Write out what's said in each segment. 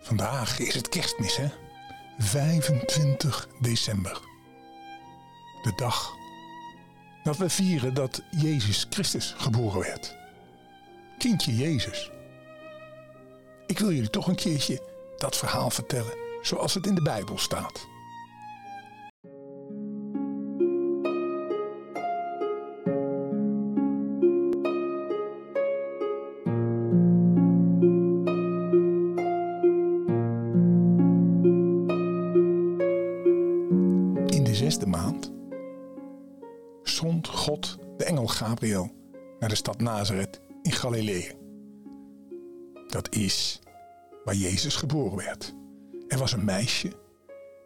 Vandaag is het kerstmis, hè? 25 december. De dag dat we vieren dat Jezus Christus geboren werd. Kindje Jezus. Ik wil jullie toch een keertje dat verhaal vertellen zoals het in de Bijbel staat. Zesde maand zond God de engel Gabriel naar de stad Nazareth in Galilea. Dat is waar Jezus geboren werd. Er was een meisje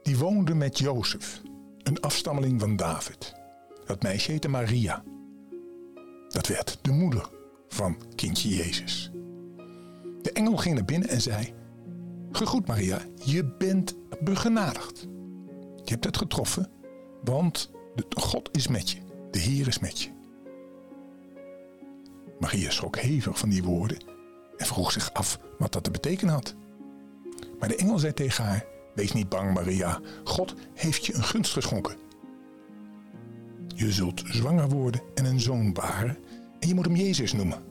die woonde met Jozef, een afstammeling van David. Dat meisje heette Maria. Dat werd de moeder van kindje Jezus. De engel ging naar binnen en zei: Gegroet Maria, je bent begenadigd. Je hebt het getroffen, want God is met je. De Heer is met je. Maria schrok hevig van die woorden en vroeg zich af wat dat te betekenen had. Maar de engel zei tegen haar: Wees niet bang, Maria. God heeft je een gunst geschonken. Je zult zwanger worden en een zoon baren en je moet hem Jezus noemen.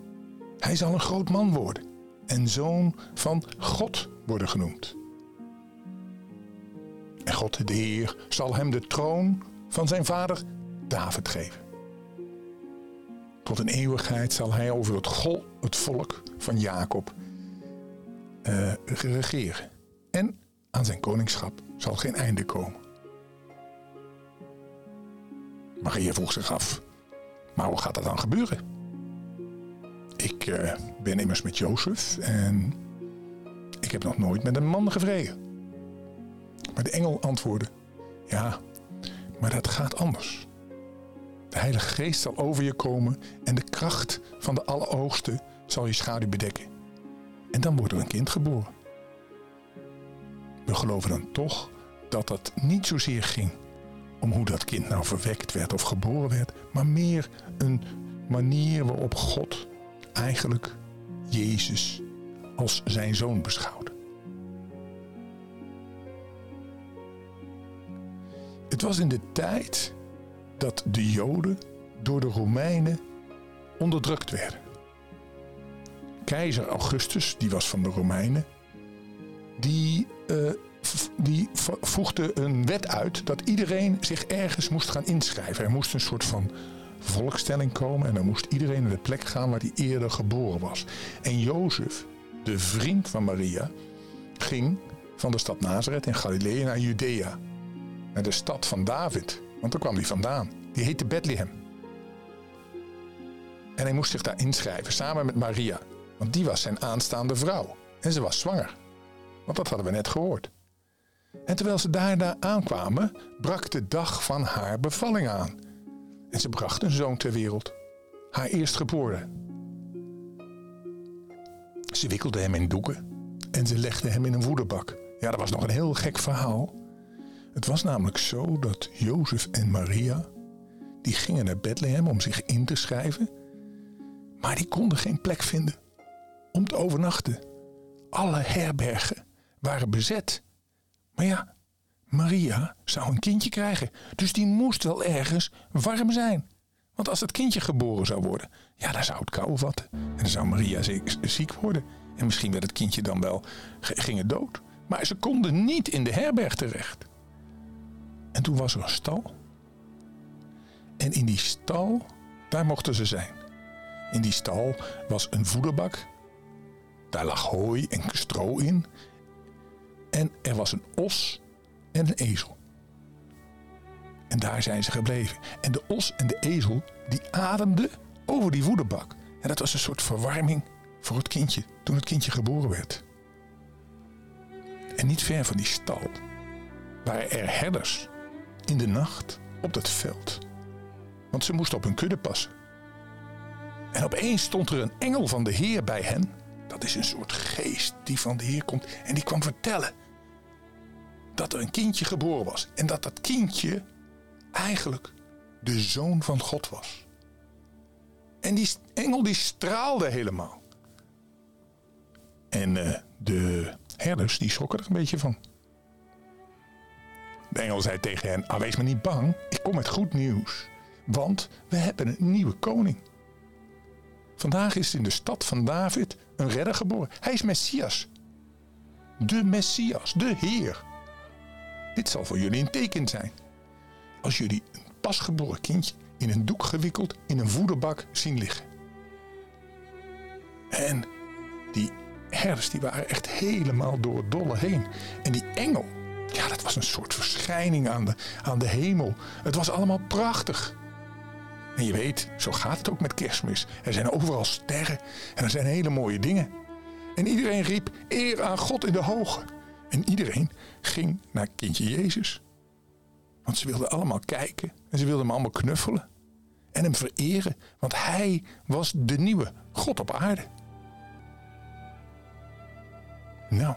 Hij zal een groot man worden en zoon van God worden genoemd. God de Heer zal hem de troon van zijn vader David geven. Tot een eeuwigheid zal hij over het, gol, het volk van Jacob uh, regeren. En aan zijn koningschap zal geen einde komen. Maria vroeg zich af, maar hoe gaat dat dan gebeuren? Ik uh, ben immers met Jozef en ik heb nog nooit met een man gevreden. Maar de engel antwoordde, ja, maar dat gaat anders. De Heilige Geest zal over je komen en de kracht van de Allerhoogste zal je schaduw bedekken. En dan wordt er een kind geboren. We geloven dan toch dat het niet zozeer ging om hoe dat kind nou verwekt werd of geboren werd, maar meer een manier waarop God eigenlijk Jezus als zijn zoon beschouwde. Was in de tijd dat de Joden door de Romeinen onderdrukt werden. Keizer Augustus, die was van de Romeinen, die, uh, die voegde een wet uit dat iedereen zich ergens moest gaan inschrijven. Er moest een soort van volkstelling komen en dan moest iedereen naar de plek gaan waar hij eerder geboren was. En Jozef, de vriend van Maria, ging van de stad Nazareth in Galilea naar Judea, naar de stad van David. Want daar kwam hij vandaan. Die heette Bethlehem. En hij moest zich daar inschrijven samen met Maria. Want die was zijn aanstaande vrouw. En ze was zwanger. Want dat hadden we net gehoord. En terwijl ze daar, aankwamen, brak de dag van haar bevalling aan. En ze bracht een zoon ter wereld. Haar eerstgeboren. Ze wikkelde hem in doeken. En ze legde hem in een voederbak. Ja, dat was nog een heel gek verhaal. Het was namelijk zo dat Jozef en Maria, die gingen naar Bethlehem om zich in te schrijven, maar die konden geen plek vinden om te overnachten. Alle herbergen waren bezet. Maar ja, Maria zou een kindje krijgen, dus die moest wel ergens warm zijn. Want als het kindje geboren zou worden, ja, dan zou het kou vatten. En dan zou Maria ziek worden. En misschien werd het kindje dan wel, ging het dood. Maar ze konden niet in de herberg terecht. En toen was er een stal. En in die stal, daar mochten ze zijn. In die stal was een voederbak. Daar lag hooi en stro in. En er was een os en een ezel. En daar zijn ze gebleven. En de os en de ezel, die ademden over die voederbak. En dat was een soort verwarming voor het kindje, toen het kindje geboren werd. En niet ver van die stal waren er herders in de nacht op dat veld. Want ze moesten op hun kudde passen. En opeens stond er een engel van de Heer bij hen. Dat is een soort geest die van de Heer komt. En die kwam vertellen dat er een kindje geboren was. En dat dat kindje eigenlijk de zoon van God was. En die engel die straalde helemaal. En uh, de herders die schrokken er een beetje van. De engel zei tegen hen, ah, wees maar niet bang, ik kom met goed nieuws. Want we hebben een nieuwe koning. Vandaag is in de stad van David een redder geboren. Hij is Messias. De Messias, de Heer. Dit zal voor jullie een teken zijn. Als jullie een pasgeboren kindje in een doek gewikkeld in een voederbak zien liggen. En die herders die waren echt helemaal door het dolle heen. En die engel, ja, dat was een soort verschijning aan de, aan de hemel. Het was allemaal prachtig. En je weet, zo gaat het ook met kerstmis. Er zijn overal sterren en er zijn hele mooie dingen. En iedereen riep eer aan God in de hoge. En iedereen ging naar kindje Jezus. Want ze wilden allemaal kijken en ze wilden hem allemaal knuffelen. En hem vereren, want hij was de nieuwe God op aarde. Nou,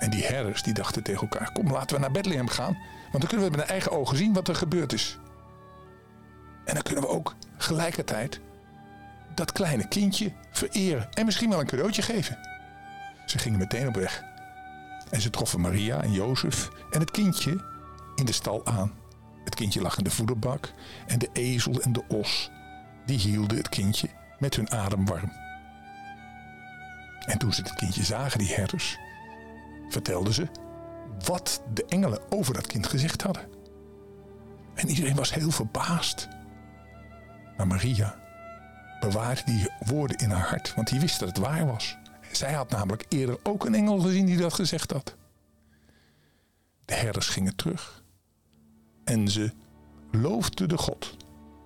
en die herders die dachten tegen elkaar: kom, laten we naar Bethlehem gaan. Want dan kunnen we met eigen ogen zien wat er gebeurd is. En dan kunnen we ook gelijkertijd dat kleine kindje vereren en misschien wel een cadeautje geven. Ze gingen meteen op weg. En ze troffen Maria en Jozef en het kindje in de stal aan. Het kindje lag in de voederbak en de ezel en de os die hielden het kindje met hun adem warm. En toen ze het kindje zagen, die herders, vertelden ze wat de engelen over dat kind gezegd hadden. En iedereen was heel verbaasd. Maar Maria bewaarde die woorden in haar hart, want die wist dat het waar was. Zij had namelijk eerder ook een engel gezien die dat gezegd had. De herders gingen terug en ze loofden de God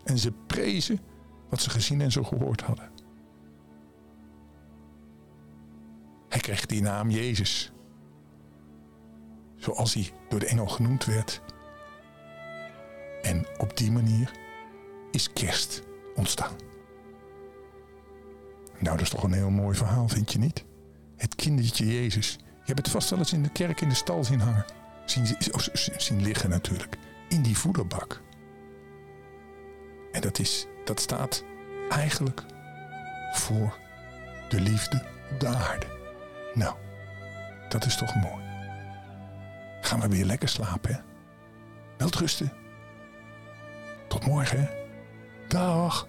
en ze prezen wat ze gezien en zo gehoord hadden. Hij kreeg die naam Jezus, zoals hij door de engel genoemd werd. En op die manier is kerst ontstaan. Nou, dat is toch een heel mooi verhaal, vind je niet? Het kindertje Jezus. Je hebt het vast wel eens in de kerk in de stal zien hangen. Zien, zien liggen natuurlijk. In die voederbak. En dat, is, dat staat eigenlijk voor de liefde op de aarde. Nou, dat is toch mooi. Gaan we weer lekker slapen, hè? Welterusten. Tot morgen? Dag.